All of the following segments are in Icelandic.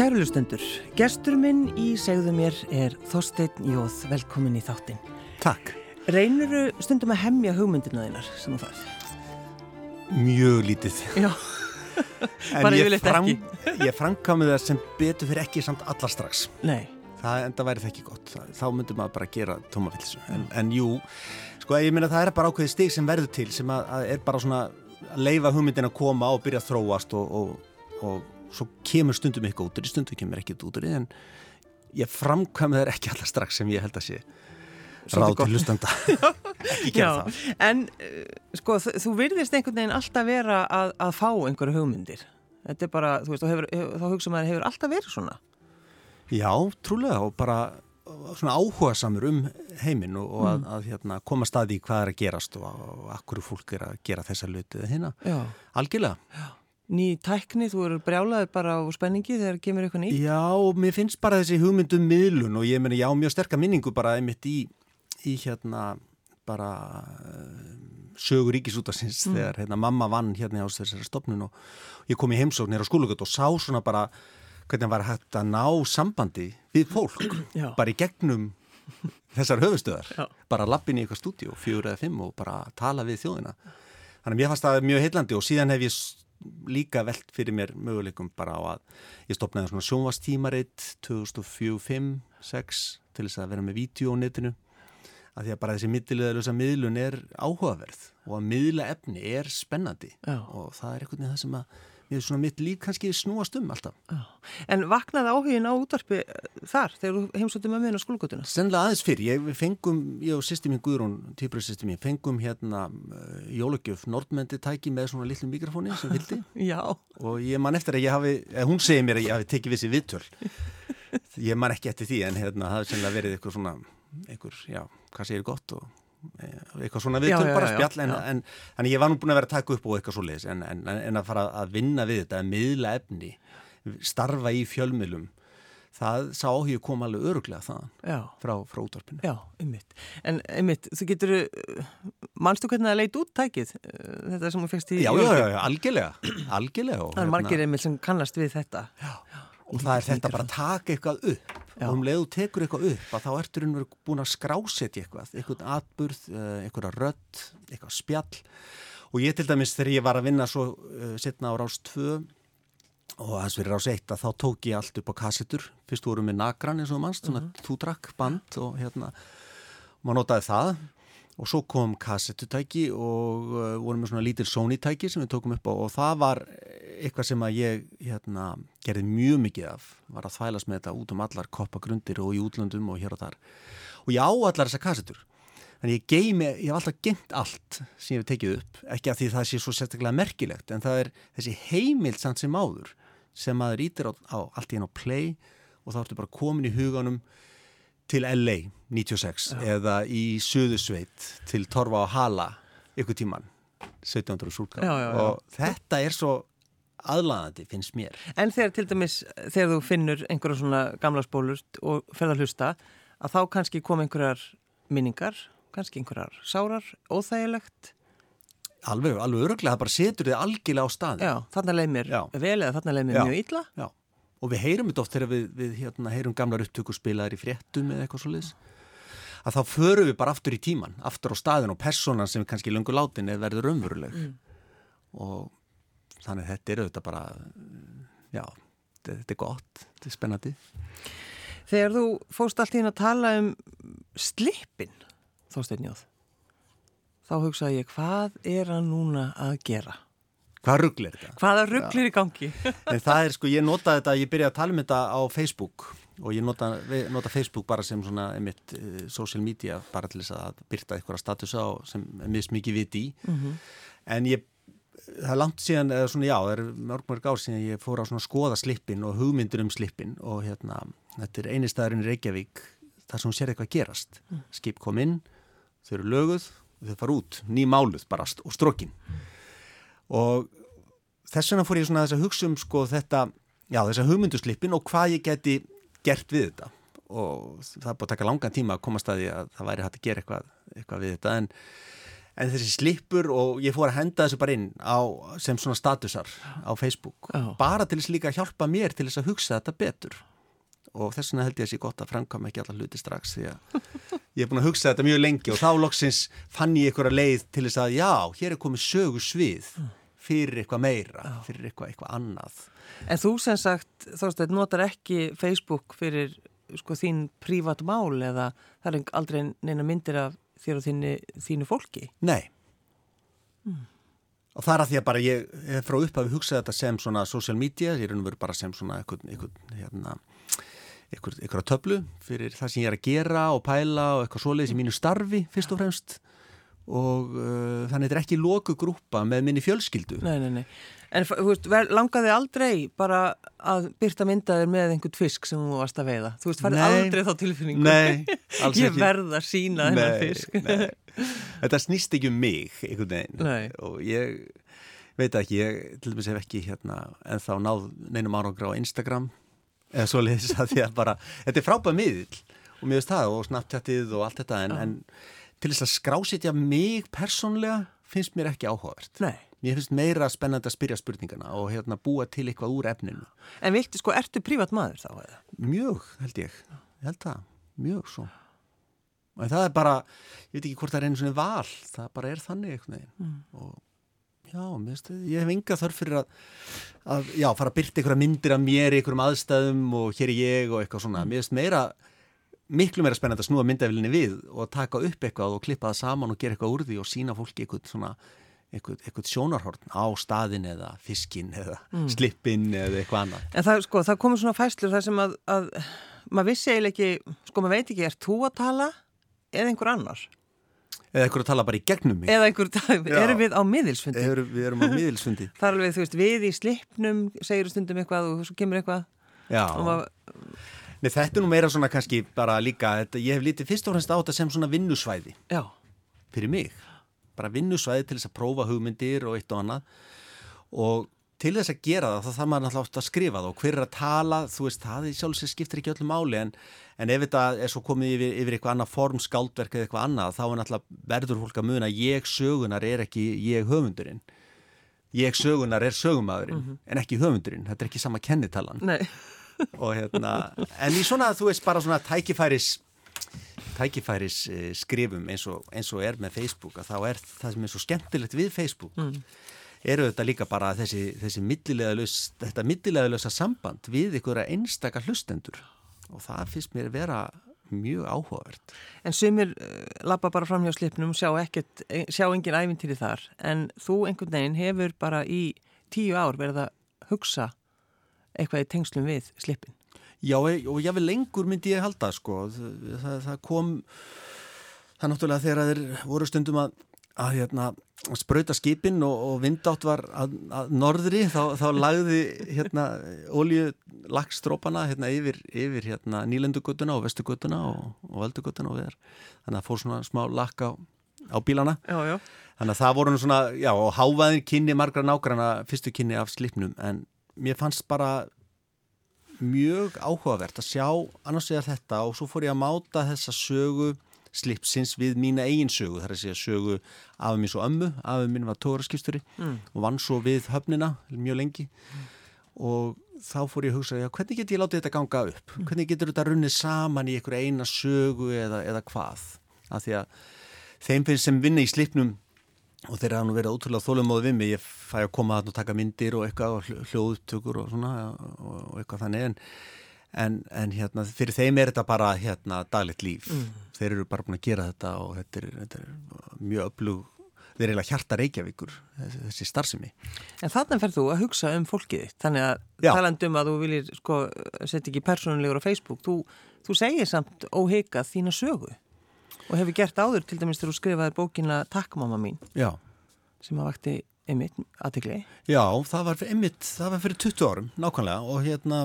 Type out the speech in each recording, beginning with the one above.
Kærulustendur, gestur minn í segðu mér er Þorstein Jóð, velkomin í þáttin. Takk. Reynuru stundum að hemmja hugmyndina þínar sem þú farið? Mjög lítið. Já, bara ég yfirleitt ekki. Ég framkvæmið það sem betur fyrir ekki samt allar strax. Nei, Það enda væri það ekki gott. Þá myndum maður bara gera tómafylsu. En, en jú, sko ég meina það er bara ákveðið stig sem verður til sem að, að er bara svona að leifa hugmyndin að koma og byrja að þróast og, og, og svo kemur stundum eitthvað út úr því, stundum kemur ekkert út úr því en ég framkvæmið það ekki allar strax sem ég held að sé ráð til hlustanda. ekki gera það. en uh, sko þú virðist einhvern veginn alltaf vera að, að fá einhverju hugmyndir. Þetta er bara, þú veist, þá, hefur, þá hugsa maður hefur alltaf verið svona. Já, trúlega og bara svona áhuga samur um heiminn og, og að, að hérna, koma staði í hvað er að gerast og, og akkur fólk er að gera þessa luti eða hérna. Já. Ný tækni, þú eru brjálaður bara á spenningi þegar kemur eitthvað nýtt. Já, mér finnst bara þessi hugmyndum miðlun og ég meni, já, mjög sterka minningu bara einmitt í, í hérna bara uh, sögur ríkisútasins þegar hérna, mamma vann hérna á þessari stopnun og ég kom í heimsókn hér á skólugöld og sá svona bara hvernig var hægt að ná sambandi við fólk Já. bara í gegnum þessar höfustöðar Já. bara lappin í eitthvað stúdíu, fjögur eða fimm og bara tala við þjóðina þannig að mér fannst það mjög heillandi og síðan hef ég líka velt fyrir mér möguleikum bara á að ég stopnaði svona sjónvastímaritt 2004-2005-06 til þess að vera með vídeo á netinu að því að bara þessi millilegaðlusa miðlun er áhugaverð og að miðla efni er spennandi Já. og það er einhvern veginn það sem að mér er svona mitt líf kannski snúast um alltaf. En vaknaði áhugin á útvarpi eh, þar þegar þú heimsóttum mér á skólgötuna? Sennilega aðeins fyrir, ég fengum, ég og sýsti mín Guðrún, týpur sýsti mín, fengum hérna uh, jólagjöf, Nordmendi tæki með svona litlu mikrofóni sem vildi Já. og ég man eftir að ég hafi, eða hún segir mér að ég hafi tekið vissi viðtöl. Ég man ekki eftir því en hérna það hefði sennilega verið eitthvað svona, eitthvað, já, hvað segir gott og eh, eitthvað svona viðtöl, Já, já, bara já, spjall, en, já. en, en ég var nú búin að vera að taka upp og eitthvað svo leiðis en, en, en að fara að vinna við þetta, miðla efni, starfa í fjölmiðlum, það sá áhugi kom alveg öruglega þaðan Já. frá, frá útvarpinu. Já, einmitt. En einmitt, þú getur, mannstu hvernig það leit út tækið? eh, Þetta sem þú fegst í Já, já, já, já, algjörlega, algjörlega. og Það er hérna- margir einmitt sem kannast við þetta. Og það er þetta bara að taka eitthvað upp. Já. og um leið þú tekur eitthvað upp að þá ertur hún verið búin að skrásetja eitthvað, eitthvað atburð, eh, eitthvað rödd, eitthvað spjall. Og ég til dæmis þegar ég var að vinna svo uh, setna á rás 2 og aðeins fyrir rás 1 að þá tók ég allt upp á kassetur, fyrst vorum við nagran eins og mannst, svona Mhm. þú drakk band og hérna, maður notaði það og svo kom kassetutæki og uh, vorum með svona lítil Sony-tæki sem við tókum upp á og það var eitthvað sem að ég hérna, gerði mjög mikið af. Var að þvælast með þetta út um allar koppagrundir og í útlöndum og hér og þar. Og ég á allar þessar kassetur þannig ég geimi, ég hef alltaf gengt allt sem ég hef tekið upp, ekki að því það sé svo sérstaklega merkilegt, en það er þessi heimild samt sem áður sem maður ítir á, á allt í einn á play og þá ertu bara komin í huganum til LA 96 eða í Suðusveit til Torfa og Hala ykkur tíman 1700 súrka Já, já, já. og þetta er svo aðlaðandi finnst mér En þegar til dæmis, þegar þú finnur einhverja svona gamla spólur og ferð að hlusta, að þá kannski kom einhverjar minningar, kannski einhverjar sárar, óþægilegt. alveg, alveg öruglega, það bara setur þið algjörlega á staði Já, þarna leið mér Já. vel eða þarna leið mér Já. mjög illa. Já. Og við heyrum þetta oft þegar við, við hérna, heyrum gamlar upptökur spilaðir í fréttum eða eitthvað svo liðs að þá förum við bara aftur í tíman aftur á staðin og personan sem kannski löngu látin eða verður umveruleg og þannig þetta er auðvitað bara já, þetta, er gott þetta er spennandi. Þegar þú fóst allt í hérna að tala um slippin, Þorsteinn Jóð, þá hugsaði ég, hvað er hann núna að gera? Hvað ruggl er þetta? Hvaða rugglir í gangi? En það er sko, ég notaði þetta, ég byrjaði að tala um þetta á Facebook og ég nota, nota Facebook bara sem svona einmitt uh, social media bara til þess að byrta eitthvað statusa og sem mjög mikið viti í en ég, það er langt síðan eða svona já, það er mörg mörg ár síðan ég fór á svona skoða slippin og hugmyndur um slippin og hérna, þetta er eini staðurinn í Reykjavík þar sem hún sér eitthvað gerast. Skip kom inn, þau eru löguð þau fara út, ný máluð bara og strókin og þess vegna fór ég svona þess að hugsa um sko þetta, já þess að hugmynduslippin og hvað ég geti gert við þetta. Og það búið að taka langan tíma að komast að því að það væri hægt að gera eitthvað, eitthvað við þetta. En, en þessi slipur og ég fór að henda þessu bara inn á, sem svona statusar á Facebook. Já. bara til þess líka að hjálpa mér til þess að hugsa þetta betur. Og þess vegna held ég að sé gott að framkvæma ekki alla hluti strax því að ég er búin að hugsa þetta mjög lengi og þá loksins fann ég einhverja leið til þess að já, hér er komið sögu svið fyrir eitthvað meira, fyrir eitthvað, eitthvað annað. En þú sem sagt, þóstætt, notar ekki Facebook fyrir sko þín prívat mál eða það er aldrei neina myndir af þér og þínu, þínu fólki? Nei. Og það er að því að bara ég hef frá upphafi hugsað þetta sem svona social media, ég er veru bara sem svona eitthvað, eitthvað hérna eitthvað, eitthvað töflu fyrir það sem ég er að gera og pæla og eitthvað svoleiðis í mínu starfi fyrst og fremst og uh, þannig þetta er ekki loku grúpa með minni fjölskyldu Nei, nei, nei. En veist, langaði aldrei bara að byrta myndaðir með einhvern fisk sem þú varst að veiða? Þú veist, farið aldrei þá tilfinningu? Nei, alls Ég ekki verð að sína þennan fisk. nei. Þetta snýst ekki um mig og ég veit ekki, ég til dæmis hef ekki hérna en þá náð neinum árangra á Instagram eða svo leiðis að því að bara þetta er frábæð miðl og veist það og snapchatið og allt þetta en, en til þess að skrásitja mig persónlega finnst mér ekki áhugavert Nei. Mér finnst meira spennandi að spyrja spurningana og hérna búa til eitthvað úr efninu En viltu, sko, ertu prívat maður þá? Eða? Mjög, held ég. Ég held það. Mjög svo. Og það er bara, ég veit ekki hvort það er einu svona val. Það bara er þannig eitthvað. Mm. Og já, veist, ég hef enga þörf fyrir að, að já, fara að byrta einhverja myndir af mér í einhverjum aðstæðum og hér er ég og eitthvað svona. Mér veist meira, miklu meira spennandi að snúa myndavilinni við og taka upp eitthvað og klippa það saman og gera eitthvað úr því og sína fólki eitthvað svona eitthvað, eitthvað sjónarhorn á staðin eða fiskin eða slippin eða eitthvað annað. En það, sko, það komur svona fæslur þar sem að, að maður vissi eiginlega ekki, sko, maður veit ekki, er þú að tala eða einhver annar? Eða eitthvað að tala bara í gegnum mig. Eða einhver, erum við á miðilsfundi? Erum, við erum á miðilsfundi Það er alveg, þú veist, við í slipnum segir stundum eitthvað og svo kemur eitthvað Já, og maður, Nei, þetta er nú meira svona kannski bara líka þetta, ég hef lítið fyrst og fremst á þetta sem svona vinnusvæði. Já, fyrir mig. Bara vinnusvæði til þess að prófa hugmyndir og eitt og annað. Og til þess að gera það þá þarf maður oft að skrifa það. Og hver er að tala, þú veist, það sjálfsveit skiptir ekki öllu máli en, en ef þetta er svo komið yfir, yfir eitthvað annað form, skáldverk eða eitthvað annað þá er náttúrulega verður fólk að muna að ég sögunar er ekki ég höfundurinn. Ég sögunar er sögumæðurinn en ekki höfundurinn, þetta er ekki sama kennitalan. Nei, og hérna, en í svona þú veist bara svona tækifæris tækifæris eh, skrifum eins og, eins og er með Facebook að þá er það sem er svo skemmtilegt við Facebook eru þetta líka bara þessi, þessi millilegaðlaus, þetta millilegaðlausa samband við ykkur einstaka hlustendur. Og það finnst mér vera mjög áhugavert. En sumir uh, labba bara fram hjá slipnum, sjá ekkert, e- sjá engin ævintýri þar, en þú einhvern veginn hefur bara í tíu ár verið að hugsa eitthvað í tengslum við slipin. Já, og vil lengur myndi ég halda sko, það, það, kom það náttúrulega þegar þeir voru stundum að, að hérna, sprauta skipin og, og vindátt var að, að norðri þá, þá lagði hérna olju lagstrópana hérna yfir, yfir hérna nýlendugutuna og vestugutuna og, og veldugutuna og viðar þannig að fór svona smá lakk á, á bílana Já, já. Þannig að það voru svona, já, og hávaðin kynni margra nágrana, fyrstu kynni af slipnum, en mér fannst bara mjög áhugavert að sjá annars vegar þetta og svo fór ég að máta þessa sögu slipsins við mína eigin sögu, það er að segja sögu afi mín svo ömmu, afi mín var tóraskipsturi Mm. og vann svo við höfnina mjög lengi og þá fór ég að hugsa, já, hvernig get ég látið þetta ganga upp? Hvernig getur þetta runnið saman í einhverja eina sögu eða, eða hvað? Af því að þeim finnst sem vinna í slipnum og þeir hafa nú verið ótrúlega þólumóðu við mig, ég fæ að koma og taka myndir og eitthvað og hljó- hljóðupptökur og svona og, eitthvað þannig. En, en, en hérna, fyrir þeim er þetta bara hérna daglegt líf. Þeir eru bara búin að gera þetta og þetta er, þetta er mjög öflug þeir eru eiginlega hjarta Reykjavíkur þessi, þessi starfsemi. En þannig ferð þú að hugsa um fólkið þannig að Já. talandi um að þú viljir sko setja ekki persónulegur á Facebook, þú, þú segir samt óheikað þína sögu og hefur gert áður til dæmis þegar þú skrifaði bókina Takk mamma mín. Já, sem að vakti einmitt aðtegli. Já, það var einmitt, það var fyrir 20 árum, nákvæmlega, og hérna,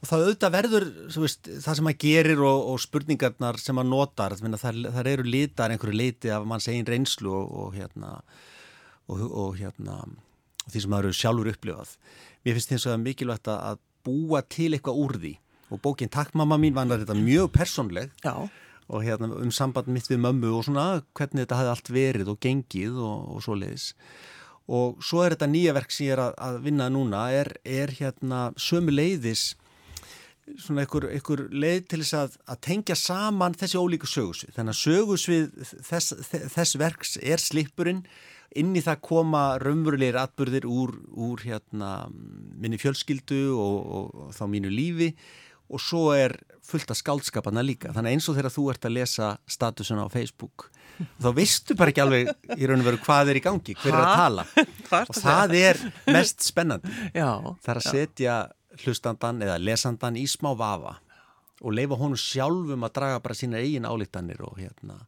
og það auðvitað verður, veist, það sem maður gerir og, og spurningarnar sem maður notar, það, það, það eru litar einhverju leiti af manns einn reynslu og, og hérna, og, og hérna, því sem maður eru sjálfur upplifað. Mér finnst þess að mikilvægt að búa til eitthvað úr því, og bókin Takk mamma mín var þetta mjög persónleg, Já, og hérna um samband mitt við mömmu og svona hvernig þetta hefði allt verið og gengið og, og svo leiðis og svo er þetta nýja verk sem ég er að, að vinna núna er, er hérna sömu leiðis svona einhver, einhver leið til þess að, að tengja saman þessi ólíku sögusvið. Þannig að sögusvið þess, þess verks er slipurinn, inn í það koma raunverulegir atbyrðir úr, úr hérna, minni fjölskyldu og, og, og þá mínu lífi og svo er fullt af skáldskapana líka. Þannig eins og þegar þú ert að lesa statusuna á Facebook, þá vistu bara ekki alveg í raun og veru hvað er í gangi, hver er að tala. og það er mest spennandi. Já, það er að setja hlustandan eða lesandan í smá vafa og leifa honum sjálfum að draga bara sína eigin álítanir og, hérna,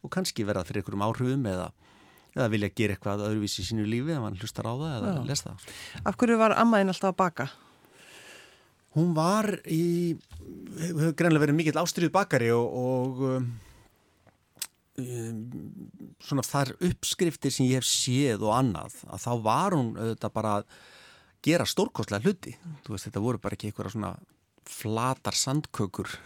og kannski verða fyrir einhverjum áhrifum eða, eða vilja gera eitthvað öðruvísi í sínu lífi ef hann hlustar á það eða lesa það. Af hverju var ammaðin alltaf að baka? Hún var í, hefur greinlega verið mikill ástriðu bakari og, og um, svona þar uppskriftir sem ég hef séð og annað að þá var hún auðvitað bara að gera stórkostlega hluti. Veist þetta voru bara ekki einhverja svona flatar sandkökur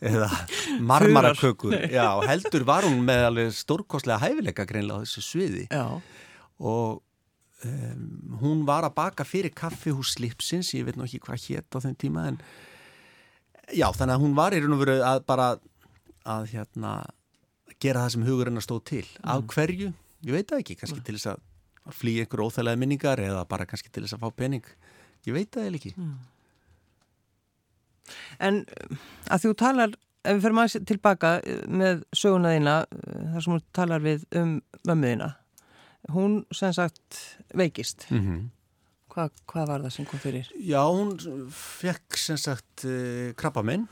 eða marmarakökur. Já, heldur var hún með alveg stórkostlega hæfileika greinlega á þessu sviði. Já. og um, hún var að baka fyrir kaffihús Slipsins, ég veit nú ekki hvað hétt á þenn tíma en já, þannig að hún var í raun og veru að bara að hérna gera það sem hugurinn að stóð til mm. af hverju, ég veit það ekki, kannski mm. til þess að flýja ykkur óþægilega minningar eða bara kannski til þess að fá pening ég veit það eða ekki mm. En að þú talar ef við fyrir maður tilbaka eh, með söguna þína eh, þar sem hún talar við um mömmuðina hún sem sagt veikist mm -hmm. Hva, hvað var það sem kom fyrir? Já, hún fekk sem sagt eh, krabba minn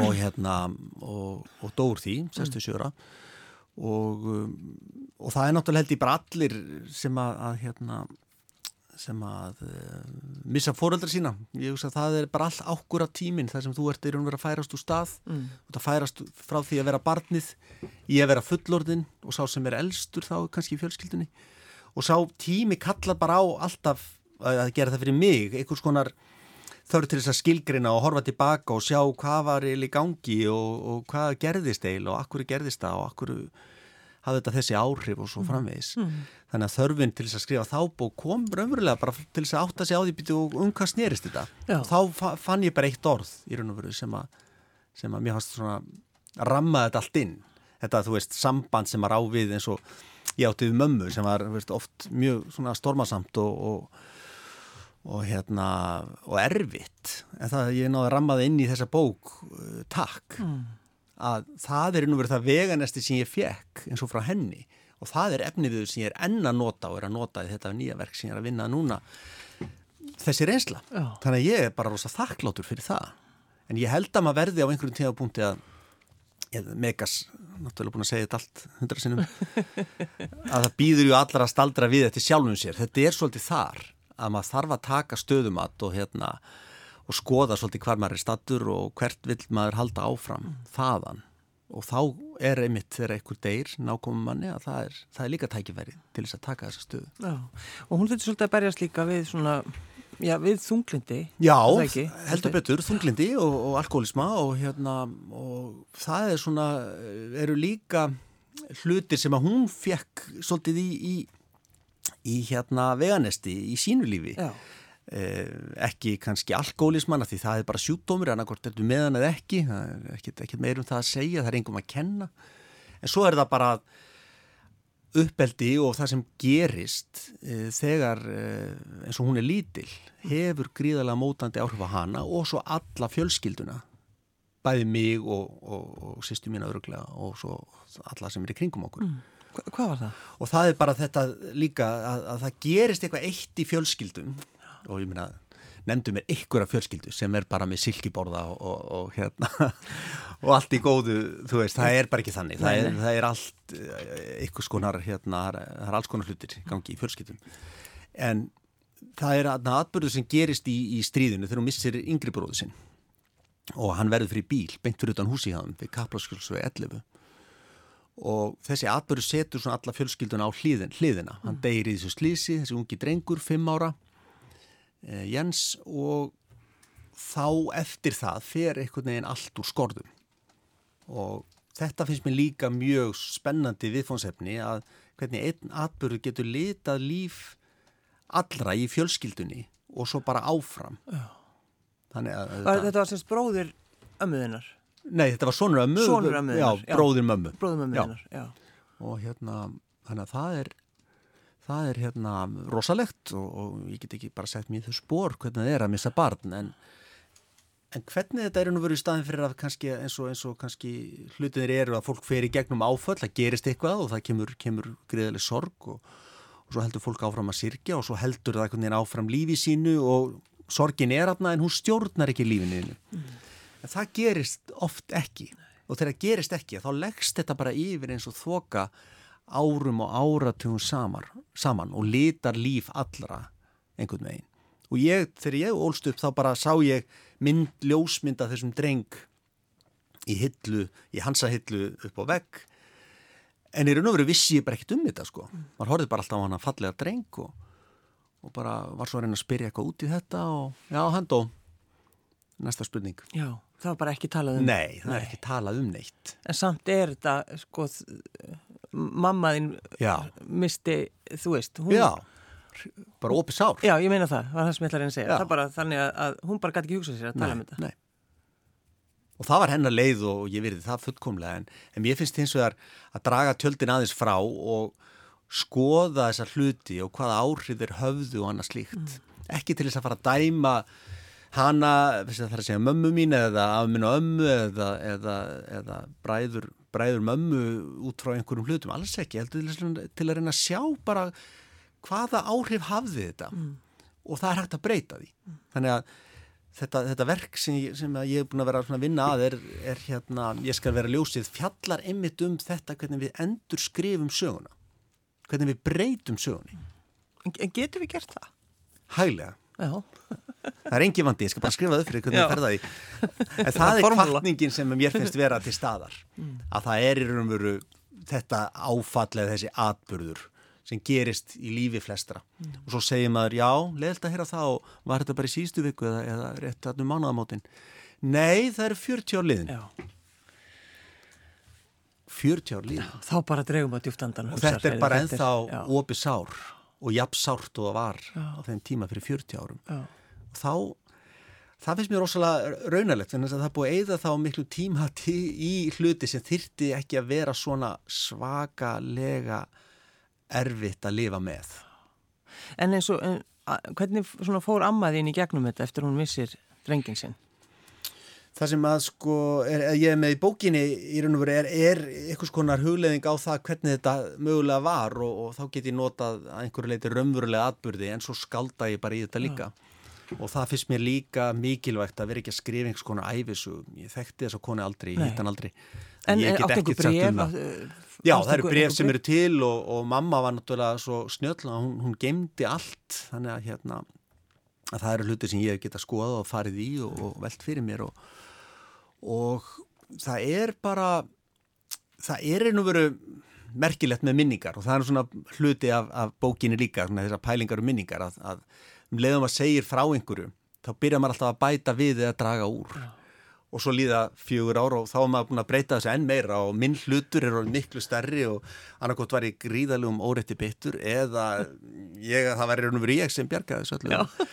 og hérna og, og dór því, 67 ára mm og, um, og það er náttúrulega held í bara allir sem að, að hérna sem að uh, missa fóröldra sína. Ég hugsa að það er bara all ákvöra tímin þar sem þú ert í raun og vera að færast úr stað. Mm. og það færast frá því að vera barnið í að vera fullorðin og sá sem er elstur þá kannski í fjölskyldunni. Og sá tími kalla bara á alltaf að gera það fyrir mig einhvers konar þörf til þess að skilgrina og horfa tilbaka og sjá hvað var í gangi og, og hvað gerðist eiginlega og akkur gerðist það og akkur hafði þetta þessi áhrif og svo mm. framvegis. Mm. Þannig að þörfin til þess að skrifa þá bók kom raunverulega bara til þess að átta sig á því býtu og um hvað snerist þetta. Já. Og þá fann ég bara eitt orð í raun og veru sem að, sem að mér hafst svona rammaði þetta allt inn. Þetta þú veist samband sem að ráfið eins og ég átti við mömmu sem var veist, oft mjög svona stormasamt og, og og hérna og erfitt en það ég náði að ramma það inn í þessa bók uh, takk mm. Að það er nú verið það veganesti sem ég fekk eins og frá henni. Og það er efniðuður sem ég er enna að nota og er að nota í þetta nýja verk sem ég er að vinna núna. Þessi reynsla. Já. þannig að ég er bara rosa þakkláttur fyrir það. En ég held að maður verði á einhverjum tíðapunkti að megas náttúrulega búin að segja þetta allt hundra sinnum að það býður ju allar að staldra við þetta sjálfum sér. Þetta er svolítið þar að maður þarf að taka stöðumat og hérna og skoða svolítið hvar maður er stattur og hvert vil maður halda áfram mm. þaðan og þá er einmitt þegar einhver deyr nákomum manni að það er, það er líka tækifæri til þess að taka þessa stöðu. Já, og hún þurfti svolítið að berjast líka við svona, já, við þunglindi. Já, heldur betur, þunglindi og, og alkoholisma og hérna, og það er svona, eru líka hlutir sem að hún fekk svolítið í, í í hérna veganesti í sínu lífi eh, ekki kannski alkoholismann því það er bara sjúkdómur annarkort er þetta meðan eða ekki ekkert meirum það að segja það er einhverjum að kenna en svo er það bara uppeldi og það sem gerist e, þegar e, eins og hún er lítil hefur gríðarlega mótandi áhrif á hana og svo alla fjölskylduna bæði mig og, og, og sýstu mín aðruglega og svo alla sem er í kringum okkur mm. Hvað var það? Og það er bara þetta líka að, að það gerist eitthvað eitt í fjölskyldum og ég minna, nefndu mér ykkur af fjölskyldu sem er bara með silkiborða og, og, og hérna og allt í góðu, þú veist, það er bara ekki þannig. Það er, það er allt ykkur eh, skonar, hérna, það er alls konar hlutir gangi í fjölskyldum. En það er aðbörðu sem gerist í, í stríðinu þegar hún missir yngri bróðu sinn. Og hann verður fyrir bíl, beint fyrir utan húsi hann við Kaplaskjöldsvei 11 og þessi atbyrju setur svona alla fjölskylduna á hliðin, hliðina. Hann deyir í þessu slísi, þessi ungi drengur fimm ára Jens og þá eftir það fer einhvern veginn allt úr skorðum. Og þetta finnst mér líka mjög spennandi viðfónsefni að hvernig einn atbyrðu getur litað líf allra í fjölskyldunni og svo bara áfram. Þannig að þetta, þetta var semst bróðir ömmuðinnar Nei, þetta var sonur ömmu. Sonur ömmuðinnar, Bróðir mömmu. Og hérna, þannig að það er það er hérna rosalegt og, og ég get ekki bara sett mér þau spór hvernig það er að missa barn en, en hvernig þetta er nú verið í staðin fyrir að kannski eins og, eins og kannski hlutinir eru að fólk fer í gegnum áföll, það gerist eitthvað og það kemur, kemur greiðileg sorg og og svo heldur fólk áfram að sirkja og svo heldur það einhvern veginn áfram lífi sínu og sorgin er aðna en hún stjórnar ekki lífinu mm. en það gerist oft ekki og þegar það gerist ekki þá leggst þetta bara yfir eins og þoka árum og áratugum saman, saman og litar líf allra einhvern veginn. Og ég, þegar ég ólst upp þá bara sá ég mynd, ljósmynda þessum dreng í hillu, í hansa hillu upp á vegg. En í raun og veru vissi ég bara ekkert um þetta sko. Mm. maður horfið bara alltaf á hana fallega dreng og, og bara var svo að reyna að spyrja eitthvað út í þetta og já, hann dó. Næsta spurning. Já, það var bara ekki talað um. Nei, það Nei. er ekki talað um neitt. En samt er þetta, sko mammaðinn misti, þú veist hún... Já, bara opið sár Já, ég meina það, var það sem ég ætlaði að segja. Bara þannig að, að hún bara gæti ekki hugsað sér að tala nei, um þetta. Nei. Og það var hennar leið og ég verði það fullkomlega en, en mér finnst hins vegar að draga tjöldin aðeins frá og skoða þessa hluti og hvaða áhrif er höfðu og annað slíkt. Mm. ekki til þess að fara að dæma hana, þess að það er að segja mömmu mín eða afminn og ömmu eða, eða, eða bræður, bræður mömmu út frá einhverjum hlutum alls ekki, heldur til að reyna að sjá bara hvaða áhrif hafði þetta mm. og það er hægt að breyta því mm. þannig að þetta, þetta verk sem sem ég er búin að vera að vinna að er, er hérna, ég skal vera ljósið, fjallar einmitt um þetta hvernig við endur skrifum söguna hvernig við breytum sögunni En getur við gert það? Hæglega. Það er engi vandi, ég skal bara skrifa það fyrir hvernig við ferða því. En það er kvartningin sem mér finnst vera til staðar. Að það er í raun og veru þetta áfallega þessi atbyrður sem gerist í lífi flestra. Mm. og svo segir maður, já, leiðilt að heyra það og var þetta bara í síðustu viku eða, eða rétt aðnum mánuðamótin Nei, það eru 40 ár liðin. Já. 40 ár liðin. Já, Þá bara dregum við djúftandan og þetta er bara ennþá opið sár og jafnsárt og það var já. á þeim tíma fyrir 40 árum og þá Það finnst mér rosalega raunalegt en það er búið að eigða þá miklu tímhatti í hluti sem þyrti ekki að vera svona svakalega erfitt að lifa með. En eins og, en, hvernig fór ammaðinn í gegnum þetta eftir hún vissir drengin sinn? Það sem að sko, er, ég er með í bókinni í raun og veru er, er eitthvað skonar hugleðing á það hvernig þetta mögulega var og, og þá get ég notað að einhverju leiti raunverulega atbyrði en svo skalda ég bara í þetta líka. Ja. Og það finnst mér líka mikilvægt að vera ekki að skrifa einhvers konar æfisu. Ég þekkti þess að koni aldrei, ég hitt hann aldrei. En ég get ekki sagt um það. Já, það eru bref sem eru til og, og mamma var náttúrulega svo snjöll hún, hún gemdi allt þannig að, hérna, að það eru hluti sem ég geta skoðað og farið í og, og velt fyrir mér og, og það er bara það er einu veru merkilegt með minningar og það er svona hluti af, af bókinni líka, svona þessar pælingar og minningar að, að um leiðum að segir frá einhverju þá byrjar maður alltaf að bæta við eða draga úr. Já og svo líða fjögur ár og þá er maður búin að breyta þessu enn meira og minn hlutur er miklu stærri og annarkot var ég gríðalegum óreitti byttur eða ég, það var einhvern veginn ég sem bjargaði þessu öllu.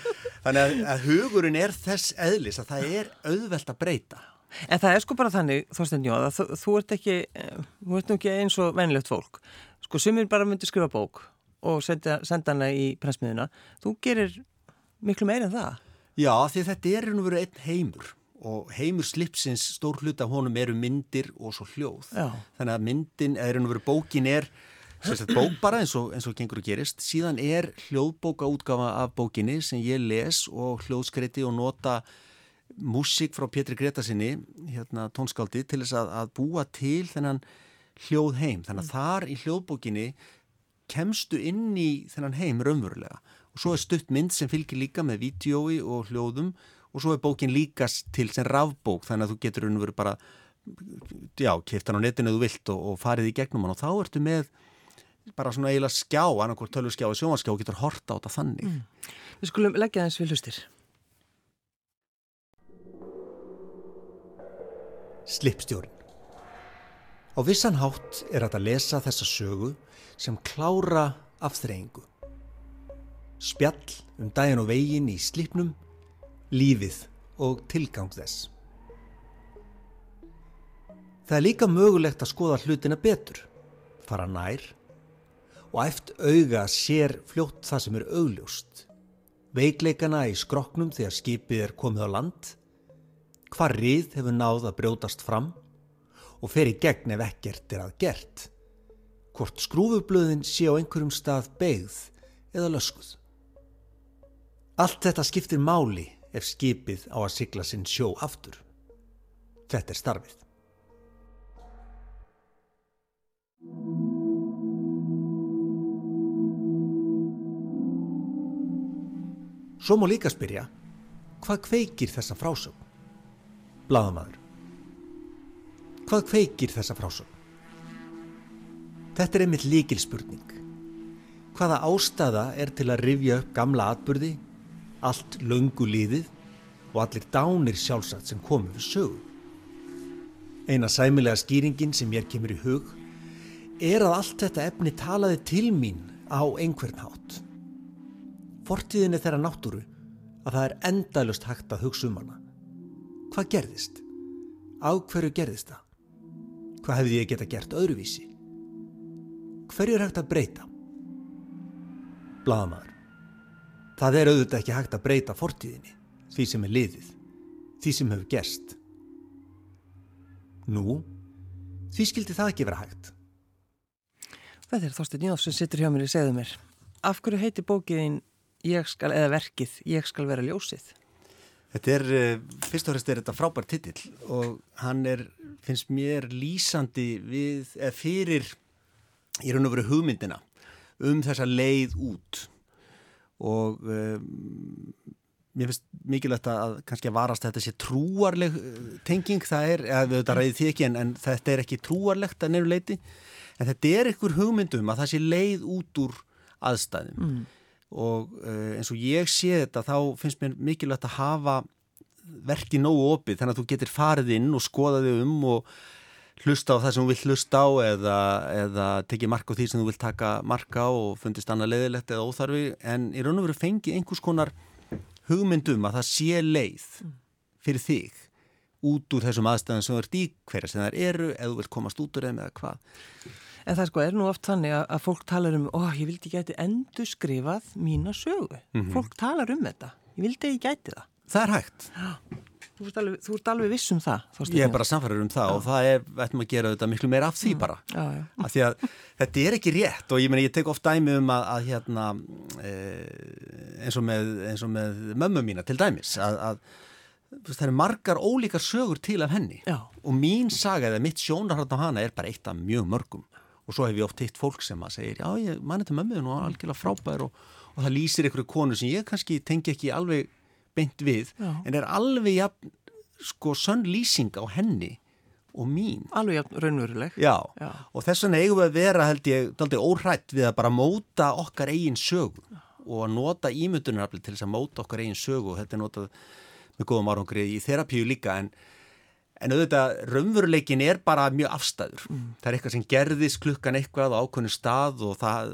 Þannig að, að hugurinn er þess eðlis að það er auðvelt að breyta. En það er sko bara þannig, Þorstein Jóða þú, þú ert ekki, þú ert nú ekki eins og venilegt fólk, sko sumir bara myndir skrifa bók og senda, senda hana í pressmiðuna, þú gerir miklu meira en það. Já, því þetta er einhvern veginn einn heimur og heimur slipsins stór hlut af honum eru myndir og svo hljóð. Já. þannig að myndin, eða og veru bókin er sagt, bók bara eins og, eins og gengur að gerist. Síðan er hljóðbóka útgafa af bókinni sem ég les og hljóðskreiti og nota músík frá Pétri Gretasinni hérna tónskáldi til þess að, að búa til þennan hljóð heim. Þannig að þar í hljóðbókinni kemstu inn í þennan heim raunverulega. Og svo er stutt mynd sem fylgir líka með vídjói og hljóðum og svo er bókin líkast til sem rafbók þannig að þú getur unn verið bara já, kiptan á netinu þú vilt og, og farið í gegnum hann og þá ertu með bara svona eiginlega skjá, annarkort tölvskjá og sjónskjá og getur horta á þetta þannig mm. Við skulum leggja þess við hlustir Slipstjórin Á vissan hátt er þetta að lesa þessa sögu sem klára afþreyingu. Spjall um daginn og veginn í slipnum, lífið og tilgang þess. Það er líka mögulegt að skoða hlutina betur, fara nær og eft auga sér fljótt það sem er augljóst. Veikleikana í skroknum þegar skipið er komið á land, hvar rið hefur náð að brjótast fram og fer í gegn ef ekkert er að gert. Hvort skrúfublöðin sé á einhverjum stað beigð eða löskuð. Allt þetta skiptir máli ef skipið á að sigla sinn sjó aftur. Þetta er starfið. Svo má líka spyrja, hvað kveikir þessa frásögn? Blaðamadur. Hvað kveikir þessa frásögn? Þetta er einmitt líkil spurning. Hvaða ástæða er til að rifja upp gamla atbyrði, allt löngu líðið og allir dánir sjálfsagt sem komið fyrir sögu? Eina sæmilega skýringin sem ég kemur í hug er að allt þetta efni talaði til mín á einhvern hátt. Fortíðin er þeirra náttúru að það er endalust hægt að hugsa um hana. Hvað gerðist? Á hverju gerðist það? Hvað hefði ég geta gert öðruvísi? Hverju er hægt að breyta? Blaðamaður. Það er auðvitað ekki hægt að breyta fortíðinni, því sem er liðið, því sem hefur gerst. Nú, því skildi það ekki vera hægt. Þetta er Þorstin Jóðs sem sittur hjá mér í segðu mér. Af hverju heiti bókiðin ég skal, eða verkið, ég skal vera ljósið? Þetta er, eh, fyrst og fremst er þetta frábær titill og hann er, finnst mér lýsandi við, eða fyrir í raun og veru hugmyndina um þessa leið út og um, mér finnst mikilvægt að kannski að varast að þetta sé trúarleg eh, tenging, það er, eða við þetta ræðið því ekki en, en þetta er ekki trúarlegt að nefnu leiti en þetta er ykkur hugmyndum að það sé leið út úr aðstæðum. Mm. og uh, eins og ég sé þetta þá finnst mér mikilvægt að hafa verkið nógu opið þannig að þú getur farið inn og skoðaði um og hlusta á það sem þú vill hlusta á eða, eða tekið marka á því sem þú vill taka marka á og fundist annað leðilegt eða óþarfi en í raun og veru fengið einhvers konar hugmyndum að það sé leið fyrir þig út úr þessum aðstæðan sem þú ert í hverja sem þær eru eða þú vilt komast út úr þeim eða hvað En það sko er nú oft þannig að, að fólk talar um ó, ég vildi gæti endur skrifað mína sögu. Mm -hmm. Fólk talar um þetta. Ég vildi ég gæti það. Það er hægt. Já. Þú ert alveg, þú ert alveg viss um það. Ég er bara samfærður um það já. og það er, ætlum að gera þetta miklu meira af því mm. bara. Já, já. Af því að þetta er ekki rétt og ég meni ég tek oft dæmi um að, að hérna e, eins, og með, eins og með mömmu mína til dæmis að, að það eru margar ólíkar sögur til af henni og mín saga eða mitt sjónarhald á hana er bara eitt af mjög mörgum og svo hef ég oft hitt fólk sem að segja já, ég manni til mömmuðin og algjörlega frábær og, og það lýsir einhverju konu sem ég kannski tengi ekki alveg beint við já. en er alveg ja, sko sönn lýsing á henni og mín. Alveg ja, raunveruleg. Já. já, og þess vegna eigum við að vera held ég, aldrei óhrætt við að bara móta okkar eigin sögu já. og að nota ímyndunarafli til þess að móta okkar eigin sögu og þetta er notað með góðum árangri í þerapíu líka en En auðvitað, raunveruleikin er bara mjög afstæður. Mm. Það er eitthvað sem gerðis klukkan eitthvað á ákveðinu stað og það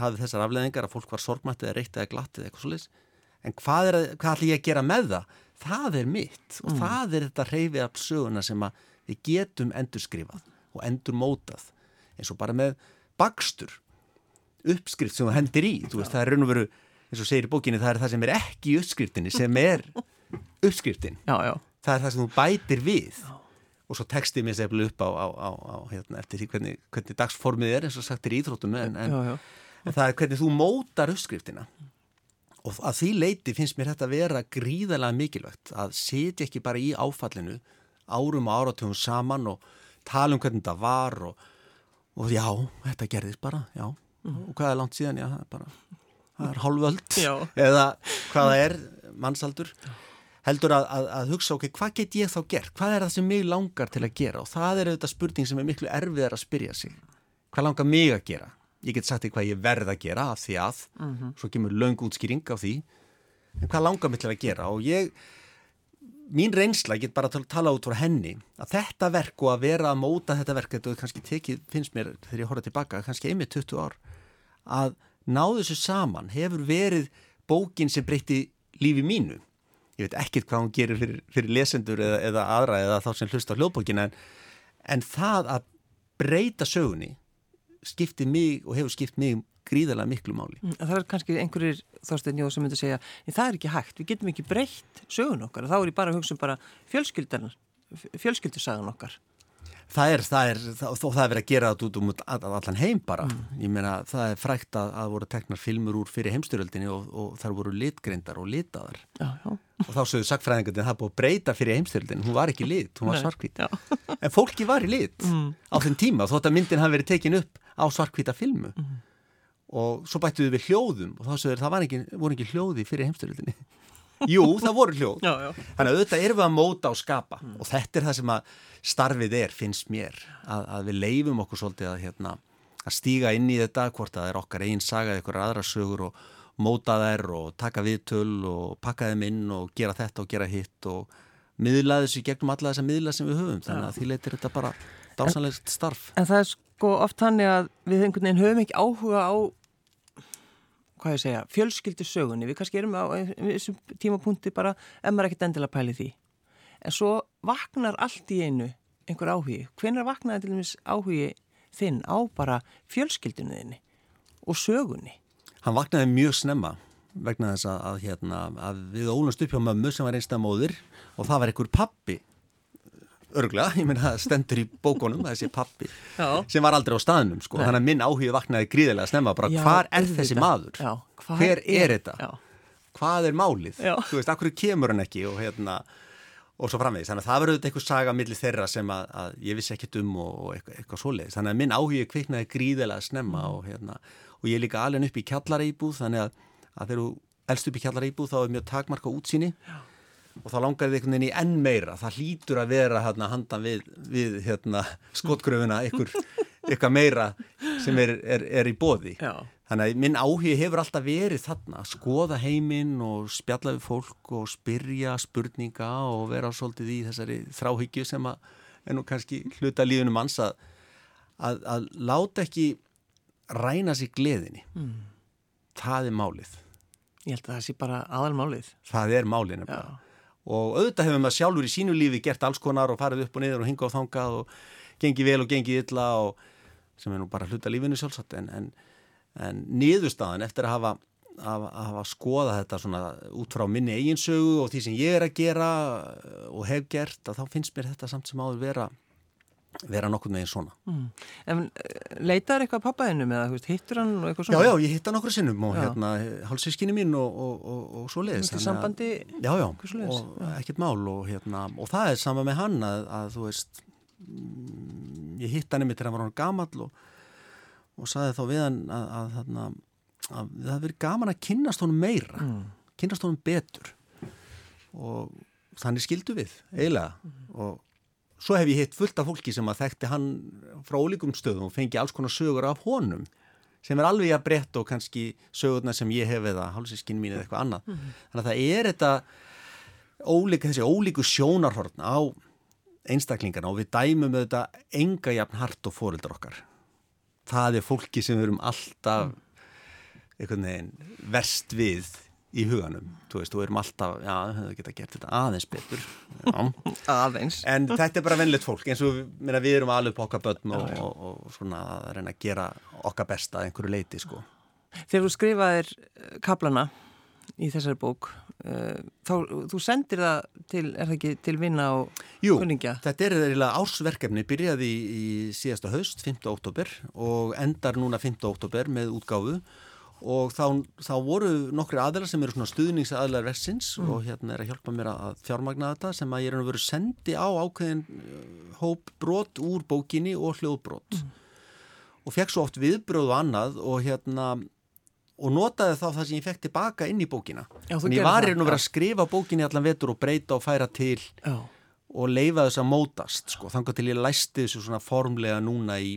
hafði þessar afleðingar að fólk var sorgmættið eða reyttið eða glattið eitthvað svolítið. En hvað, er, hvað ætlum ég að gera með það? Það er mitt og mm. það er þetta reyfið af söguna sem við getum endurskrifað og endurmótað. Eins og bara með bakstur, uppskrift sem þú hendir í. Veist, það er raun og veru, eins og segir í bókinni, það er það sem er ekki í uppskriftinni sem er uppskriftin. Já, já það er það sem þú bætir við Já. og svo textið mér seflu upp á, á, á, á hérna, eftir því hvernig, hvernig dagsformið er eins og sagt er íþróttum en, en, já, já. en það er hvernig þú mótar uppskriftina og að því leiti finnst mér þetta að vera gríðarlega mikilvægt að setja ekki bara í áfallinu árum og áratugum saman og tala um hvernig þetta var og, og já, þetta gerðist bara já, mm. og hvað er langt síðan já, það er bara, það er hálföld eða hvaða er mannsaldur heldur að, að, að hugsa okkur, okay, hvað get ég þá gert? Hvað er það sem mig langar til að gera? Og það er auðvitað spurning sem er miklu erfiðar að spyrja sig. Hvað langar mig að gera? Ég get sagt því hvað ég verð að gera af því að, mm -hmm. svo kemur laung útskýring á því, en hvað langar mig til að gera? Og ég mín reynsla, ég get bara að tala út frá henni, að þetta verk og að vera að móta þetta verk, þetta kannski tekið, finnst mér þegar ég horfa tilbaka, kannski einmitt 20 ár, að náðu þessu saman hefur verið bókin sem breytti lífi mínu. Ég veit ekkert hvað hún gerir fyrir, fyrir lesendur eða, eða aðra eða þá sem hlusta á hljóðbókina en, en það að breyta sögunni skipti mig og hefur skipt mig gríðarlega miklu máli. Mm, það er kannski einhverjir þorstein Jóð sem myndi að segja það er ekki hægt, við getum ekki breytt sögun okkar og þá er ég bara að hugsa um bara fjölskyldan fjölskyldusagan okkar Það er, það er, þó það er verið að gera þetta út um allan heim bara. Mm. Ég meina, það er frækt að, að voru teknar filmur úr fyrir heimstyröldinni og, og þar voru litgrindar og litaðar. Já, já. Og þá sögðu sakfræðingarnir að það búið að breyta fyrir heimstyröldinni. Hún var ekki lit, hún var svarkvít. En fólki var í lit mm. á þenn tíma þótt að myndin hafi verið tekin upp á svarkvíta filmu. Mm. Og svo bættuðu við hljóðum og þá sögðu það ekki, voru ekki hljóði fyrir heimstyröldinni. Jú, það voru hljóð. Já, já. Þannig að auðvitað erum við að móta og skapa mm. og þetta er það sem að starfið er, finnst mér, að, að við leifum okkur svolítið að, hérna, að stíga inn í þetta, hvort að það er okkar einn saga, eitthvað aðra sögur og móta þær og taka viðtöl og pakka þeim inn og gera þetta og gera hitt og miðla þessu gegnum alla þessa miðla sem við höfum. Þannig að því leytir þetta bara dásanlegt starf. En það er sko oft hann að við einhvern veginn höfum ekki áhuga á hvað ég segja, fjölskyldu sögunni, við kannski erum á þessum tímapunkti bara, en maður ekkert endilega pæli því. En svo vaknar allt í einu einhver áhugi. Hvenar vaknaði til dæmis áhugi þinn á bara fjölskyldunni þinni og sögunni? Hann vaknaði mjög snemma vegna þess að, að, hérna, að við ólumst upp hjá mömmu sem var einstað móður og það var einhver pappi örglega, ég meina það stendur í bókonum þessi pappi já. sem var aldrei á staðnum sko. þannig að minn áhugju vaknaði gríðilega snemma bara já, hvar er þessi þetta? maður? Já, hver er, þetta? hvað er málið, þú veist, akkur kemur hann ekki og hérna og svo framvegis, þannig að það verður eitthvað saga millir þeirra sem að, að ég vissi ekkert um og, og eitthvað, eitthvað svoleiðis, þannig að minn áhugju kviknaði gríðilega snemma mm. og hérna og ég er líka alveg upp í kjallara íbúð þannig að, að þegar þú elst upp í kjallara íbúð þá er mjög takmarka útsýni. Já og þá langar þið einhvern veginn í enn meira það hlýtur að vera hérna handan við, við hérna, skotgröfuna ykkur meira sem er, er, er í bóði Já. þannig að minn áhugi hefur alltaf verið þarna að skoða heiminn og spjalla við fólk og spyrja spurninga og vera svolítið í þessari þráhyggju sem að er nú kannski hluta lífunum manns að, að, að láta ekki ræna sig gleðinni mm. það er málið Ég held að það sé bara aðalmálið. Það er málið nefnilega og auðvitað hefur maður sjálfur í sínu lífi gert alls konar og farið upp og niður og hinga og þangað og gengið vel og gengið illa og sem er nú bara hluta lífinu sjálfsagt. En, en, en niðurstaðan eftir að hafa, að, að hafa skoða þetta svona út frá minni eiginsögu og því sem ég er að gera og hef gert að þá finnst mér þetta samt sem áður vera vera nokkur með einn svona mm. En eh, leitaður eitthvað pappaðinum eða hittur hann eitthvað svona? Já, já, ég hitt hann okkur sinnum og já. hérna hálfsískinni mín og, og, og, og svo leiðis Sambandi? Já, já, og ekkert mál og hérna, og það er sama með hann að, að þú veist mm, ég hitt hann yfir til að hann var hann gamall og saði þá við hann að, að, að, að það hefði verið gaman að kynast honum meira mm. kynast honum betur og þannig skildu við eiginlega mm. og Svo hef ég hitt fullt af fólki sem að þekkti hann frá ólíkum stöðum og fengi alls konar sögur af honum sem er alveg að breytta og kannski sögurna sem ég hef eða hálfsískinn mín eða eitthvað annað. Mm -hmm. Þannig að það er þetta ólíka, þessi ólíku sjónarhorn á einstaklingarna og við dæmum þetta enga jafn hart og fórildar okkar. Það er fólki sem við erum alltaf mm. veginn verst við í huganum, þú veist, þú erum alltaf já, það geta gert þetta aðeins betur aðeins en þetta er bara vennilegt fólk, eins og við, við erum alveg på okkar börn og, og, og svona að reyna að gera okkar besta einhverju leiti, sko Þegar þú skrifaðir eh, kaplana í þessari bók uh, þá, þú sendir það til, er það ekki, til vinna og Jú, kunningja? Jú, þetta er eiginlega ársverkefni, byrjaði í, í síðasta haust, 5. oktober og endar núna 5. oktober með útgáfu og þá, þá voru nokkri aðlar sem eru svona stuðningsaðlar versins mm. og hérna er að hjálpa mér að fjármagna þetta sem að ég er að vera sendi á ákveðin uh, hóp brot úr bókinni og hljóðbrot mm. og fekk svo oft viðbröð og annað og hérna og notaði þá það sem ég fekk tilbaka inn í bókina Já, en ég var hérna að vera að skrifa bókinni allan vetur og breyta og færa til Já. og leifa þess að mótast sko, þannig til ég læsti þessu svona formlega núna í,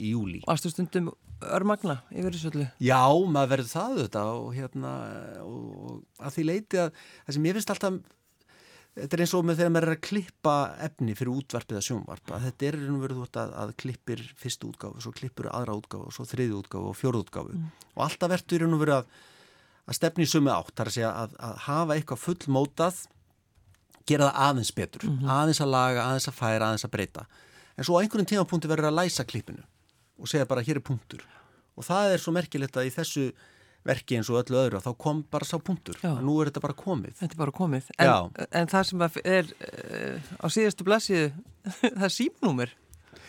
í júli Varstu stundum örmagna yfir þessu öllu? Já, maður verður það auðvitað og hérna og að því leiti að það sem ég finnst alltaf þetta er eins og með þegar maður er að klippa efni fyrir útvarpið að sjónvarpa þetta er verið út að, að klippir fyrstu útgáfu, svo klippur aðra útgáfu svo þriði útgáfu og fjóru útgáfu mm. og alltaf verður og verið að, að stefni sumi átt, þar að segja að, að hafa eitthvað fullmótað gera það aðeins betur, mm -hmm. aðeins að laga aðeins að færa, aðeins að breyta en svo á einhvern tímapunkti verður að læsa klippinu og segja bara hér er punktur. Og það er svo merkilegt að í þessu verki eins og öllu öðru þá kom bara sá punktur. Og nú er þetta bara komið. Þetta er bara komið. En, en það sem er uh, á síðastu blassiðu það er símnúmer.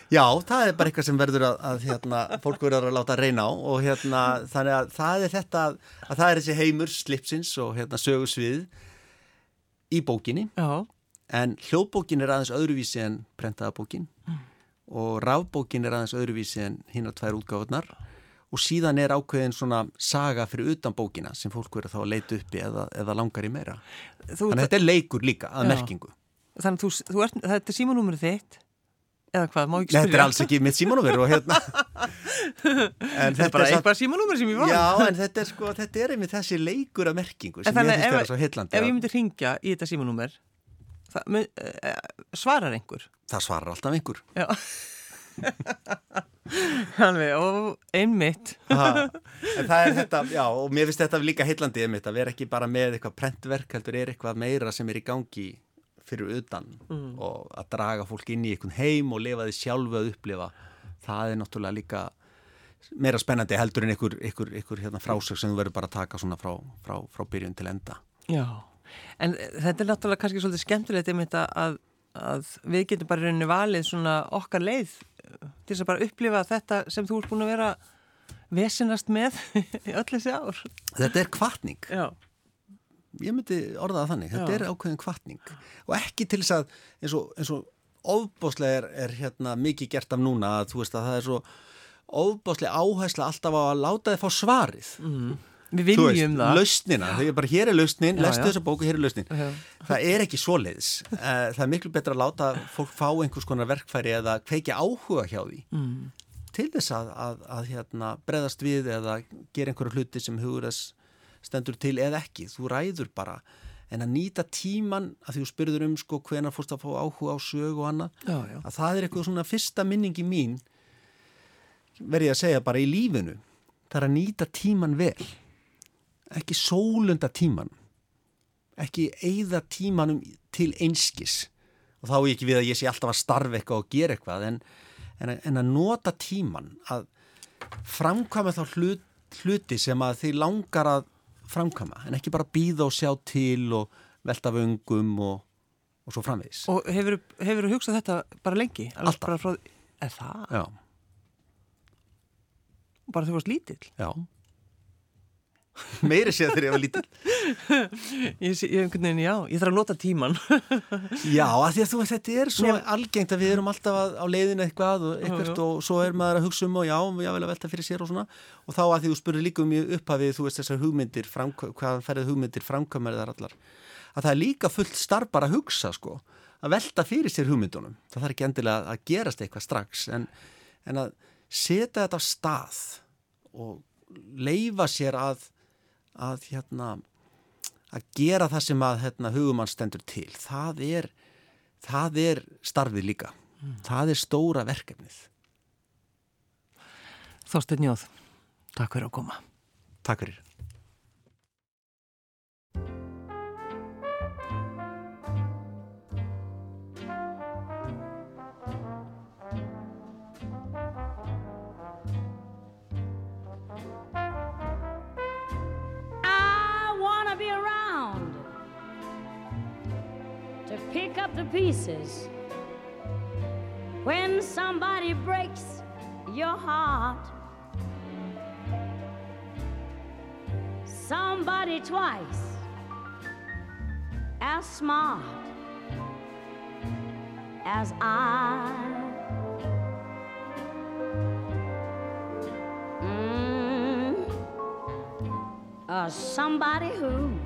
Já, það er bara eitthvað sem verður að, að hérna, fólk verður að láta reyna á og hérna, þannig að það er þetta að, að það er þessi heimur, slipsins og hérna, sögursvið í bókinni. Já. en hljóðbókin er aðeins öðruvísi en prentaða bókin. Mm. Og rafbókin er aðeins öðruvísi en hinn að tvær útgáðunar og síðan er ákveðin svona saga fyrir utan bókina sem fólk verður þá að leita uppi eða, eða langar í meira þú, þannig að þetta er leikur líka að já. merkingu Þannig að þú, þú ert, þetta er símanúmerið þitt eða hvað, má ekki spyrja? Þetta er alls ekki mitt símanúmer og hérna Þetta er bara eitthvað símanúmer sem ég var Já, en þetta er sko, þetta er einmitt þessi leikur að merkingu sem ég finnst vera svo heillandi Ef ég myndi ringja í þetta símanúmer eh, svarar einhver? Það svarar alltaf einhver. Já. Alveg, og einmitt. En það er þetta, já, og mér finnst þetta líka heillandi einmitt að vera ekki bara með eitthvað prentverk heldur er eitthvað meira sem er í gangi fyrir utan mm. og að draga fólk inn í einhvern heim og lifa því sjálfu að upplifa. Það er náttúrulega líka meira spennandi heldur en einhver, einhver, einhver hérna, frásög sem þú verður bara að taka svona frá, frá, frá byrjun til enda. Já, en þetta er náttúrulega kannski svolítið skemmtilegt einmitt að, að við getum bara rauninni valið svona okkar leið til þess að bara upplifa þetta sem þú ert búin að vera vesinast með í öll þessi ár Þetta er kvartning Já. Ég myndi orðaða þannig, þetta Já. er ákveðin kvartning og ekki til þess að eins og, eins og ofbáslega er, er hérna, mikið gert af núna að þú veist að það er svo ofbáslega áhersla alltaf á að láta þið fá svarið mm. Við viljum veist, það. Lausnina, þegar bara hér er lausnin, já, lestu já. þessa bóku, hér er lausnin. Já. Það er ekki svo leiðis. Eh, það er miklu betra að láta fólk fá einhvers konar verkfæri eða kveikja áhuga hjá því mm. til þess að, að, að hérna, breðast við eða gera einhverju hluti sem hugur þess stendur til eða ekki. Þú ræður bara. En að nýta tíman, að því þú spyrður um sko hvena fórst að fá áhuga á sög og annað, að það er eitthvað svona fyrsta minningi mín, verði að segja bara í lífinu, það er að nýta tíman vel ekki sólunda tíman ekki eigða tímanum til einskis og þá er ekki við að ég sé alltaf að starfa eitthvað og gera eitthvað en, en, að, en að nota tíman að framkvæma þá hlut, hluti sem að þið langar að framkvæma en ekki bara býða og sjá til og velta vöngum og, og svo framvegis Og hefur þú hugsað þetta bara lengi? Alltaf frá, Er það? Já Bara þú varst lítill? Já meiri séð þegar ég var lítill. Ég, ég, veginn, já, ég þarf að nota tíman Já, að því að þú veist, þetta er svo Njá. algengt að við erum alltaf að, á leiðinu eitthvað og, eitthvað, já, og svo er maður að hugsa um og já, ég vil að velta fyrir sér og svona. Og þá að því þú spurur líka um í upphafið þú veist þessar hugmyndir, hvaðan ferðið hugmyndir framkvæmari þar allar að það er líka fullt starf bara að hugsa sko að velta fyrir sér hugmyndunum. Það þarf ekki endilega að gerast eitthvað strax en, en að setja þetta á stað og leifa sér að að hérna að gera það sem að hérna, hugumann stendur til. Það er, það er starfið líka. Mm. það er stóra verkefnið. Þorstein Jóð Takk fyrir að koma. Takk fyrir up the pieces when somebody breaks your heart. Somebody twice as smart as I. Mm, uh, somebody who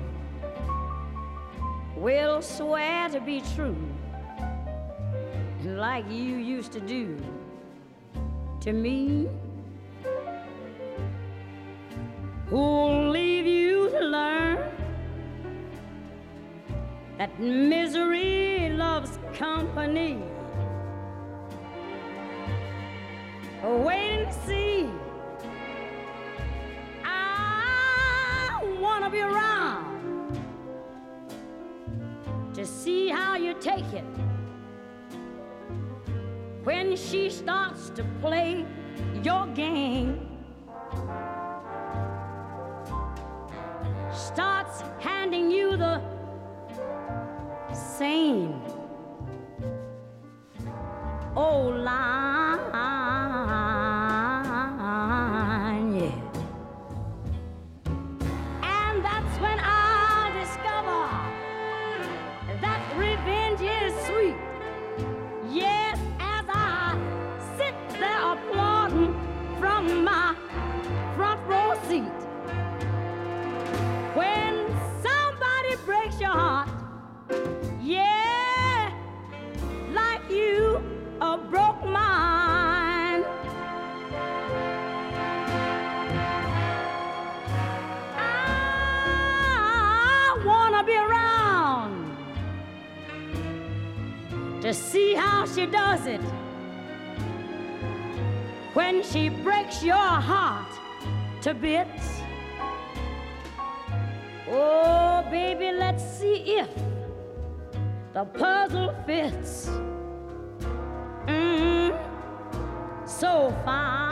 will swear to be true, like you used to do to me, who'll leave you to learn that misery loves company. Wait and see. to see how you take it. When she starts to play your game, starts handing you the same she does it. When she breaks your heart to bits. Oh, baby, let's see if the puzzle fits. Mm, so fine.